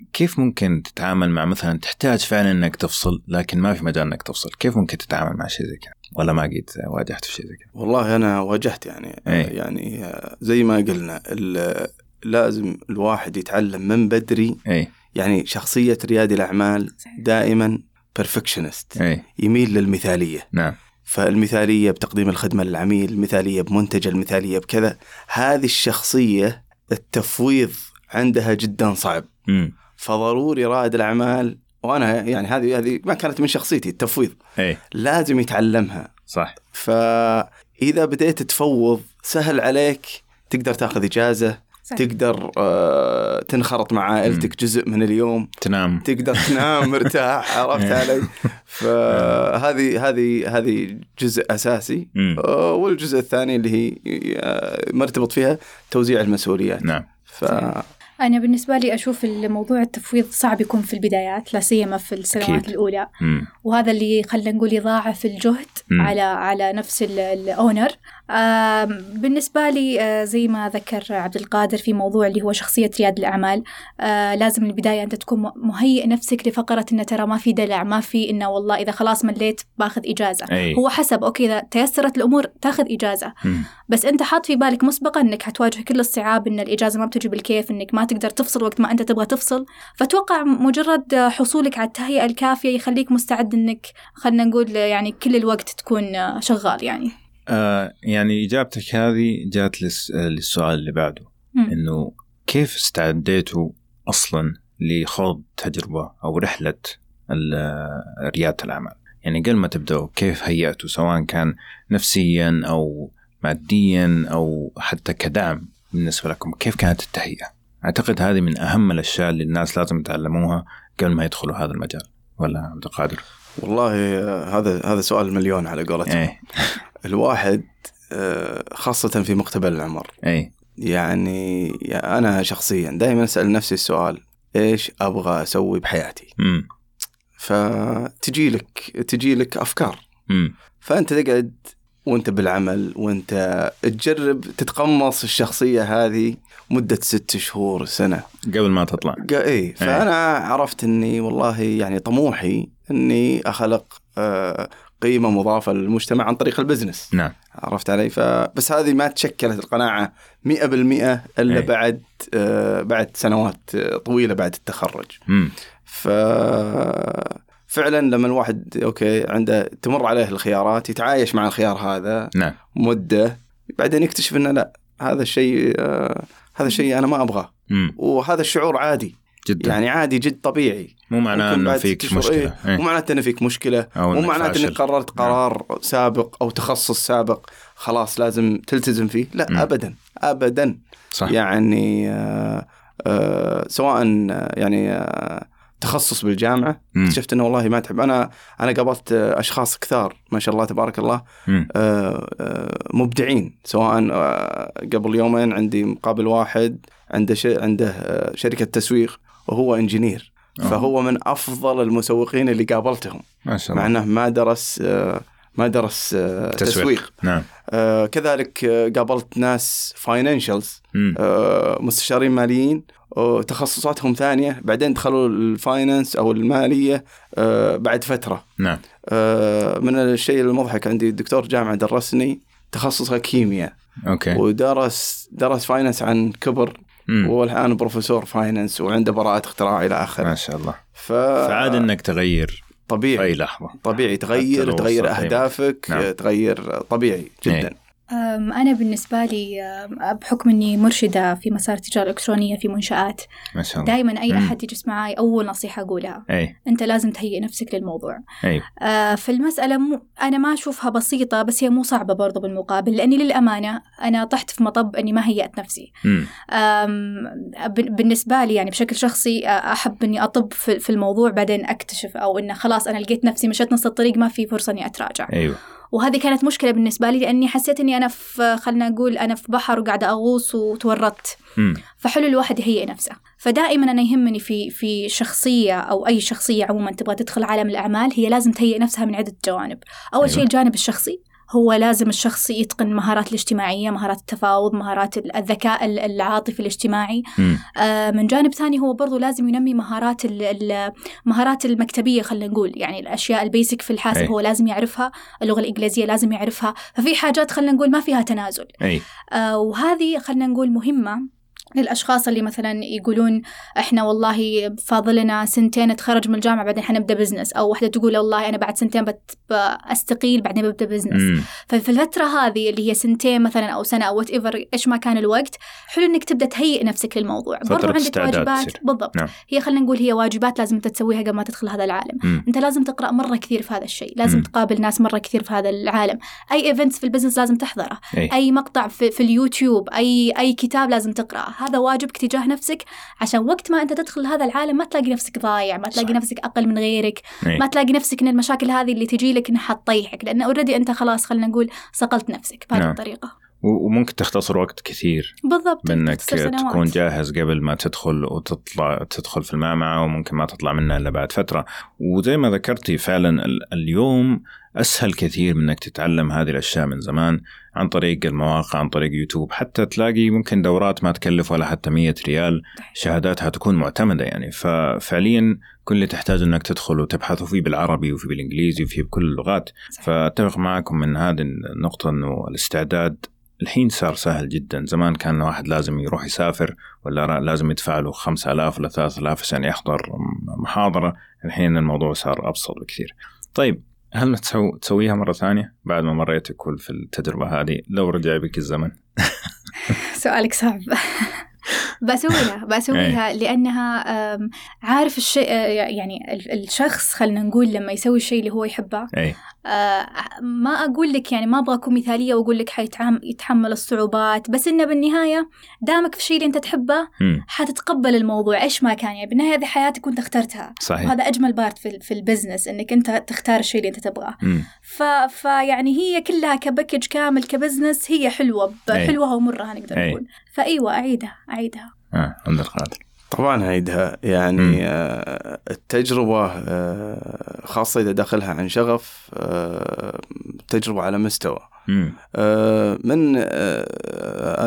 فكيف ممكن تتعامل مع مثلا تحتاج فعلا إنك تفصل لكن ما في مجال إنك تفصل؟ كيف ممكن تتعامل مع شيء زي كذا؟ ولا ما قد واجهت في شيء زي كذا؟ والله أنا واجهت يعني أي. يعني زي ما قلنا ال- لازم الواحد يتعلم من بدري اي يعني شخصية ريادي الأعمال دائما perfectionist اي يميل للمثالية. نعم. فالمثالية بتقديم الخدمة للعميل المثالية بمنتج المثالية بكذا هذه الشخصية التفويض عندها جدا صعب. امم فضروري رائد الأعمال وأنا يعني هذه هذه ما كانت من شخصيتي التفويض. اي لازم يتعلمها. صح. فإذا بديت تفوض سهل عليك تقدر تاخذ إجازة صح. تقدر آه، تنخرط مع عائلتك جزء من اليوم. تنام. تقدر تنام مرتاح عرفت علي؟ فهذه هذه هذه جزء أساسي. آه، والجزء الثاني اللي هي آه، مرتبط فيها توزيع المسؤوليات. نعم. ف أنا بالنسبة لي أشوف الموضوع التفويض صعب يكون في البدايات لا سيما في السنوات أكيد. الأولى مم. وهذا اللي خلينا نقول يضاعف الجهد مم. على على نفس الأونر بالنسبة لي آه، زي ما ذكر عبد القادر في موضوع اللي هو شخصية رياد الأعمال آه، لازم من البداية أنت تكون مهيئ نفسك لفقرة انه ترى ما في دلع ما في انه والله إذا خلاص مليت باخذ إجازة أي. هو حسب أوكي إذا تيسرت الأمور تاخذ إجازة مم. بس أنت حاط في بالك مسبقا إنك حتواجه كل الصعاب إن الإجازة ما بتجي بالكيف إنك ما تقدر تفصل وقت ما انت تبغى تفصل فتوقع مجرد حصولك على التهيئة الكافية يخليك مستعد إنك خلينا نقول يعني كل الوقت تكون شغال يعني آه يعني إجابتك هذه جات للس- للسؤال اللي بعده. إنه كيف استعديتوا أصلا لخوض تجربة أو رحلة ال- ريادة الأعمال؟ يعني قبل ما تبدأوا كيف هيأتوا سواء كان نفسيا أو ماديا أو حتى كدعم بالنسبة لكم، كيف كانت التهيئة؟ أعتقد هذه من أهم الأشياء اللي الناس لازم يتعلموها قبل ما يدخلوا هذا المجال. ولا عبد القادر؟ والله آه، هذا هذا سؤال مليون على قولتهم. إيه. الواحد آه، خاصة في مقتبل العمر. إيه. يعني أنا شخصيا دائما أسأل نفسي السؤال إيش أبغى أسوي بحياتي؟ امم فتجي لك تجي لك أفكار. امم فأنت تقعد وانت بالعمل وانت تجرب تتقمص الشخصية هذه مدة ست شهور سنة. قبل ما تطلع. اي فأنا عرفت إني والله يعني طموحي إني أخلق آه، قيمة مضافة للمجتمع عن طريق ال business. نعم. عرفت علي؟ فبس هذه ما تشكلت القناعة 100% إلا أي. بعد آه، بعد سنوات آه، طويلة بعد التخرج. امم ف فعلا لما الواحد okay عنده تمر عليه الخيارات يتعايش مع الخيار هذا نعم. مدة بعدين يكتشف إنه لا هذا الشيء آه هذا الشيء أنا ما أبغاه. وهذا الشعور عادي. جدا. يعني عادي جد طبيعي. مو معناه إنه فيك مشكلة. إيه. إيه. مو معناته إنه فيك مشكلة. أو مو معناته. إنك قررت قرار سابق أو تخصص سابق. خلاص لازم تلتزم فيه. لا مم. ابدا. ابدا. صح. يعني آه آه سواء يعني آه تخصص بالجامعة. اكتشفت إنه والله ما تحب أنا أنا قابلت أشخاص كثار ما شاء الله تبارك الله. آه، آه، مبدعين سواء آه، قبل يومين عندي مقابل واحد عنده ش... عنده شركة تسويق وهو إنجينير. فهو من أفضل المسوقين اللي قابلتهم ما شاء مع الله إنه ما درس ما درس تسويق. تسويق نعم كذلك قابلت ناس financials مم. مستشارين ماليين آه، تخصصاتهم ثانية بعدين دخلوا ال finance أو المالية آه، بعد فترة. نعم. آه، من الشيء المضحك عندي دكتور جامعه درسني تخصصه كيمياء. okay. ودرس درس finance عن كبر مم. وهو الان بروفيسور finance وعنده براءة اختراع إلى ما اخره شاء الله. ف فعاد إنك تغير في طبيعي أي لحظة. طبيعي تغير تغير أي أهدافك نعم. تغير طبيعي جدا. إيه. أنا بالنسبة لي بحكم إني مرشدة في مسار التجارة الإلكترونية في منشآت ما شاء الله. دائما أي أحد يجلس معي أول نصيحة أقولها أي. أنت لازم تهيئ نفسك للموضوع. أي. آه فالمسألة مو أنا ما أشوفها بسيطة بس هي مو صعبة برضو بالمقابل لأني للأمانة أنا طحت في مطب إني ما هيأت نفسي. بالنسبة لي يعني بشكل شخصي أحب إني أطب في الموضوع بعدين أكتشف أو إنه خلاص أنا لقيت نفسي مشيت نص الطريق ما في فرصة إني أتراجع. أيوه. وهذه كانت مشكلة بالنسبة لي لأني حسيت إني أنا في خلنا نقول أنا في بحر وقاعدة أغوص وتورطت. فحلو الواحد يهيئ نفسه. فدائما أنا يهمني في في شخصية أو أي شخصية عموما تبغى تدخل عالم الأعمال هي لازم تهيئ نفسها من عدة جوانب. أول أيوة. شيء الجانب الشخصي. هو لازم الشخص يتقن مهارات الاجتماعية مهارات التفاوض مهارات الذكاء العاطفي الاجتماعي. آه من جانب ثاني هو برضو لازم ينمي مهارات المهارات المكتبية خلينا نقول. يعني الأشياء البيسك في الحاسب أي. هو لازم يعرفها اللغة الإنجليزية لازم يعرفها. ففي حاجات خلينا نقول ما فيها تنازل. أي. آه وهذه خلينا نقول مهمة. للأشخاص اللي مثلا يقولون إحنا والله فاضلنا سنتين نتخرج من الجامعة بعدين حنبدأ business أو واحدة تقول والله أنا بعد سنتين بستقيل بعدين ببدأ business ففي الفترة هذه اللي هي سنتين مثلا أو سنة أو whatever إيش ما كان الوقت حلو إنك تبدأ تهيئ نفسك للموضوع. برضو عندك واجبات. تصير. بالضبط. نعم. هي خلينا نقول هي واجبات لازم أنت تسويها قبل ما تدخل هذا العالم. مم. أنت لازم تقرأ مرة كثير في هذا الشيء. لازم مم. تقابل ناس مرة كثير في هذا العالم. أي events في ال business لازم تحضره. أي. أي مقطع في, في اليوتيوب. أي أي كتاب لازم تقرأه. هذا واجبك تجاه نفسك عشان وقت ما أنت تدخل هذا العالم ما تلاقي نفسك ضايع ما تلاقي صح. نفسك أقل من غيرك أي. ما تلاقي نفسك إن المشاكل هذه اللي تجي لك إنها حتطيحك لأن already أنت خلاص خلينا نقول صقلت نفسك بهذه نعم. الطريقة و- وممكن تختصر وقت كثير بالضبط بأنك سنوات. تكون جاهز قبل ما تدخل وتطلع تدخل في المعمعة وممكن ما تطلع منها إلا بعد فترة وزي ما ذكرتي فعلا ال- اليوم أسهل كثير من إنك تتعلم هذه الأشياء من زمان عن طريق المواقع عن طريق يوتيوب. حتى تلاقي ممكن دورات ما تكلف ولا حتى 100 ريال. شهاداتها تكون معتمدة يعني. ففعليا كل اللي تحتاج إنك تدخل وتبحث فيه بالعربي وفي بالإنجليزي وفي بكل اللغات. فأتفق معكم من هذه النقطة إنه الاستعداد الحين صار سهل جدا. زمان كان واحد لازم يروح يسافر ولا لازم يدفع له 5000 ولا 3000 عشان يحضر محاضرة. الحين الموضوع صار أبسط بكثير. طيب هل تسو... تسويها مرة ثانية بعد ما مريت كل في التجربة هذه لو رجع بك الزمن؟ سؤالك صعب. بسويها بسويها لأنها أم، عارف الشيء يعني ال- الشخص خلينا نقول لما يسوي الشيء اللي هو يحبه أي آه، ما أقول لك يعني ما أبغى أكون مثالية وأقول لك حيتعام- يتحمل الصعوبات بس إنه بالنهاية دامك في الشيء اللي أنت تحبه. حتتقبل الموضوع إيش ما كان يعني بالنهاية هذه حياتك وأنت اخترتها صحيح وهذا أجمل part في, في ال business إنك أنت تختار الشيء اللي أنت تبغاه. فيعني هي كلها ك package كامل ك business هي حلوة. حلوة ومرة نقدر. نقول فأيوة أعيدها أعيدها آه عند القادر طبعا عيدها مم. يعني آه، التجربة آه، خاصة إذا داخلها عن شغف آه، تجربة على مستوى مم. من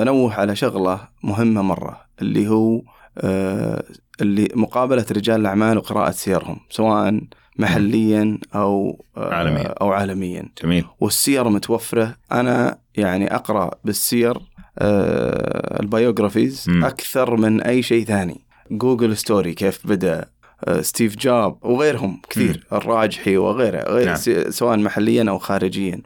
أنوه على شغلة مهمة مرة اللي هو اللي مقابلة رجال الأعمال وقراءة سيرهم سواء محليا أو عالمياً. أو عالميا جميل والسير متوفرة أنا يعني أقرأ بالسير ال biographies مم. أكثر من أي شيء ثاني Google Story كيف آه، ستيف جوب وغيرهم كثير الراجحي وغيره غير نعم. سواء محليا أو خارجيا.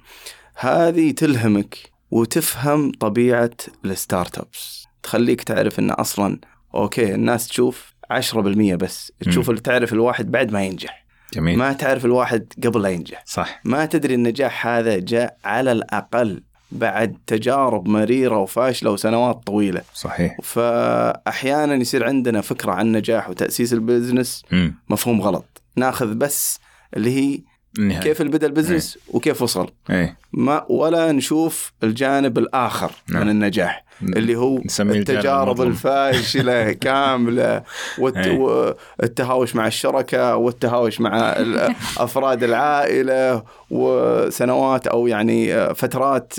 هذه تلهمك وتفهم طبيعة ال startups تخليك تعرف أن أصلا okay الناس تشوف 10% بس. تشوف اللي تعرف الواحد بعد ما ينجح. جميل. ما تعرف الواحد قبل لا ينجح. صح. ما تدري النجاح هذا جاء على الأقل. بعد تجارب مريرة وفاشلة وسنوات طويلة. صحيح. فأحيانا يصير عندنا فكرة عن نجاح وتأسيس ال business مم. مفهوم غلط. ناخذ بس اللي هي النهاية. كيف بدأ البزنس وكيف وصل. إيه. ما ولا نشوف الجانب الآخر نعم. من النجاح. اللي هو التجارب المظلم. الفاشلة كاملة والت... أي. والتهاوش مع الشركاء والتهاوش مع ال- أفراد العائلة وسنوات أو يعني فترات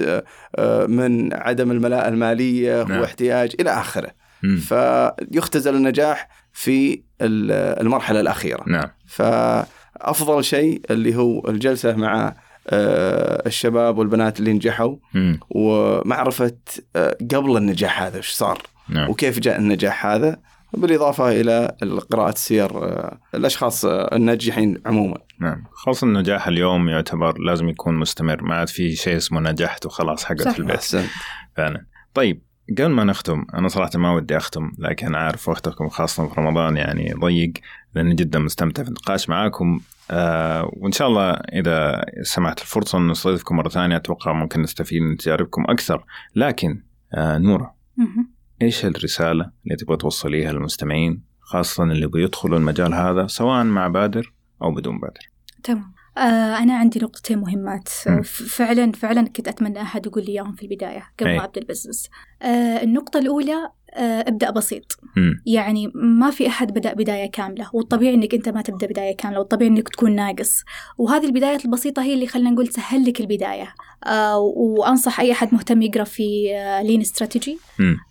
من عدم الملاءة المالية نعم. واحتياج إلى آخره مم. فيختزل النجاح في ال- المرحلة الأخيرة نعم فأفضل شيء اللي هو الجلسة مع آه، الشباب والبنات اللي نجحوا مم. ومعرفة آه، قبل النجاح هذا وش صار نعم وكيف جاء النجاح هذا بالإضافة إلى قراءه سير آه، الأشخاص آه، الناجحين عموما. نعم، خاصة النجاح اليوم يعتبر لازم يكون مستمر، ما عاد في شيء اسمه نجحت وخلاص حقت في البيت. أحسن. فعلا. طيب قبل ما نختم أنا صراحة ما ودي أختم لكن عارف وقتكم خاصة في رمضان يعني ضيق لأني جدا مستمتع في النقاش معاكم آه وإن شاء الله إذا سمحت الفرصة أن نستضيفكم مرة ثانية أتوقع ممكن نستفيد من تجاربكم أكثر. لكن آه نوره إيش الرسالة اللي تبغى توصليها للمستمعين خاصة اللي بيدخلوا المجال هذا سواء مع بادر أو بدون بادر؟ تمام. آه أنا عندي نقطتين مهمات. م. فعلا فعلا كنت أتمنى أحد يقول لي إياهم في البداية قبل ما أبدأ البزنس. آه النقطة الأولى آه ابدأ بسيط. م. يعني ما في أحد بدأ بداية كاملة. والطبيعي إنك أنت ما تبدأ بداية كاملة والطبيعي إنك تكون ناقص. وهذه البدايات البسيطة هي اللي خلينا نقول تسهل لك البداية. آه وأنصح أي أحد مهتم يقرأ في لين استراتيجي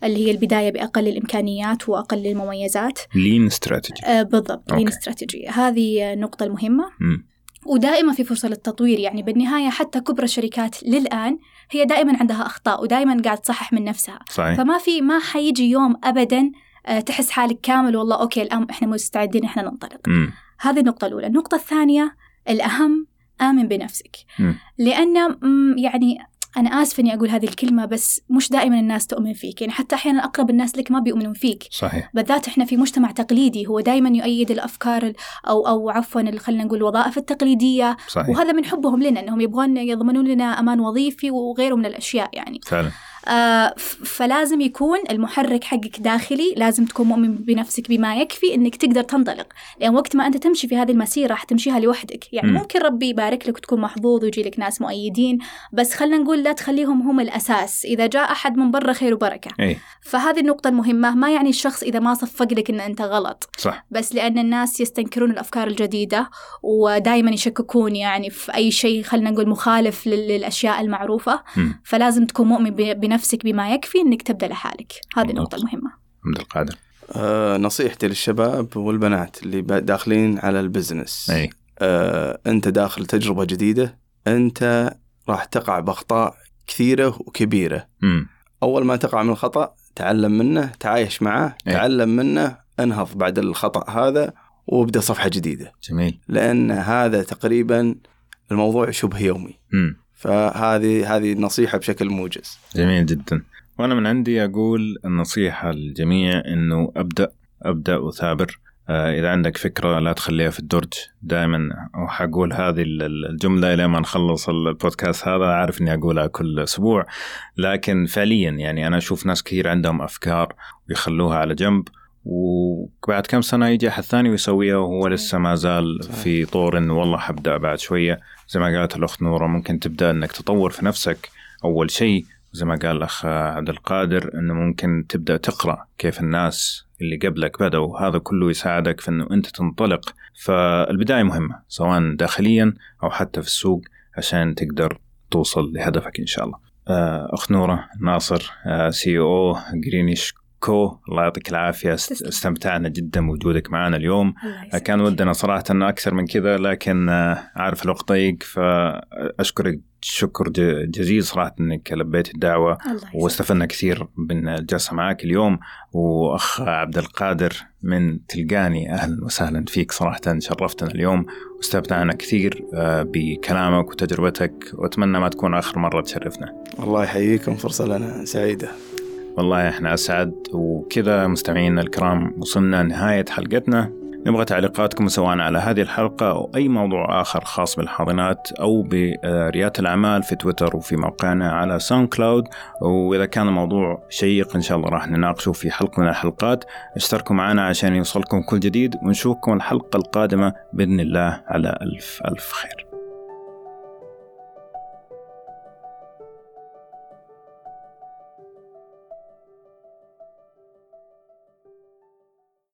اللي هي البداية بأقل الإمكانيات وأقل المميزات. لين استراتيجي آه بالضبط لين استراتيجي هذه النقطة المهمة. م. ودائما في فرصة للتطوير يعني بالنهاية حتى كبرى الشركات للآن هي دائما عندها أخطاء ودائما قاعد تصحح من نفسها صحيح. فما في ما حيجي يوم أبدا آه، تحس حالك كامل والله أوكي الآن إحنا مستعدين إحنا ننطلق م. هذه النقطة الأولى النقطة الثانية الأهم آمن بنفسك م. لأن يعني أنا آسفة إني أقول هذه الكلمة بس مش دائما الناس تؤمن فيك. يعني حتى أحيانا أقرب الناس لك ما بيؤمنون فيك. صحيح. بالذات إحنا في مجتمع تقليدي هو دائما يؤيد الأفكار أو أو عفوا خلينا نقول الوظائف التقليدية. صحيح. وهذا من حبهم لنا أنهم يبغون يضمنون لنا أمان وظيفي وغيره من الأشياء يعني. فعلا. فلازم يكون المحرك حقك داخلي لازم تكون مؤمن بنفسك بما يكفي إنك تقدر تنطلق. لأن وقت ما أنت تمشي في هذه المسيرة حتمشيها لوحدك. يعني م. ممكن ربي يبارك لك وتكون محظوظ ويجي لك ناس مؤيدين بس خلينا نقول لا تخليهم هم الأساس. إذا جاء أحد من برا خير وبركة. أي. فهذه النقطة المهمة ما يعني الشخص إذا ما صفق لك إن أنت غلط. صح. بس لأن الناس يستنكرون الأفكار الجديدة ودائما يشككون يعني في أي شيء خلينا نقول مخالف للأشياء المعروفة. م. فلازم تكون مؤمن بنفسك بما يكفي إنك تبدأ لحالك. هذه النقطه المهمه عبد القادر. آه نصيحتي للشباب والبنات اللي داخلين على البزنس. أي. آه أنت داخل تجربة جديدة أنت راح تقع بأخطاء كثيرة وكبيرة. م. أول ما تقع من الخطأ تعلم منه تعايش معه أي. تعلم منه انهض بعد الخطأ هذا وابدأ صفحة جديدة. جميل. لأن هذا تقريبا الموضوع شبه يومي. م. فهذه هذه النصيحة بشكل موجز. جميل جدا. وأنا من عندي أقول النصيحة للجميع إنه أبدأ أبدأ وثابر. آه، إذا عندك فكرة لا تخليها في الدرج. دائما وحقول هذه الجملة إلى ما نخلص البودكاست هذا. عارف إني أقولها كل أسبوع. لكن فعليا يعني أنا أشوف ناس كثير عندهم أفكار ويخلوها على جنب. وبعد كم سنة يجي أحد ثاني ويسويها وهو لسه ما زال في طور إنه والله حبدأ بعد شوية. زي ما قالت الأخت نورة ممكن تبدأ إنك تطور في نفسك. أول شيء زي ما قال الأخ عبد القادر إنه ممكن تبدأ تقرأ كيف الناس اللي قبلك بدأوا. هذا كله يساعدك في إنه أنت تنطلق. فالبداية مهمة سواء داخليا أو حتى في السوق عشان تقدر توصل لهدفك إن شاء الله. أخت نورة ناصر CEO Greenish Co الله يعطيك العافية. استمتعنا جدا بوجودك معنا اليوم. كان ودنا صراحة أكثر من كذا لكن عارف الوقت ضيق فاشكرك شكر جزيل صراحة إنك لبيت الدعوة واستفدنا كثير من الجلسة معك اليوم. وأخ عبد القادر من تلقاني أهلا وسهلا فيك صراحة شرفتنا اليوم. واستمتعنا كثير بكلامك وتجربتك. وأتمنى ما تكون آخر مرة تشرفنا. الله يحييكم فرصة لنا سعيدة. والله إحنا أسعد. وكذا مستمعينا الكرام وصلنا نهاية حلقتنا. نبغى تعليقاتكم سواء على هذه الحلقة أو أي موضوع آخر خاص بالحاضنات أو بريادة الأعمال في تويتر وفي موقعنا على SoundCloud وإذا كان الموضوع شيق إن شاء الله راح نناقشه في حلقة من الحلقات. اشتركوا معنا عشان يوصلكم كل جديد ونشوفكم الحلقة القادمة بإذن الله على ألف ألف خير.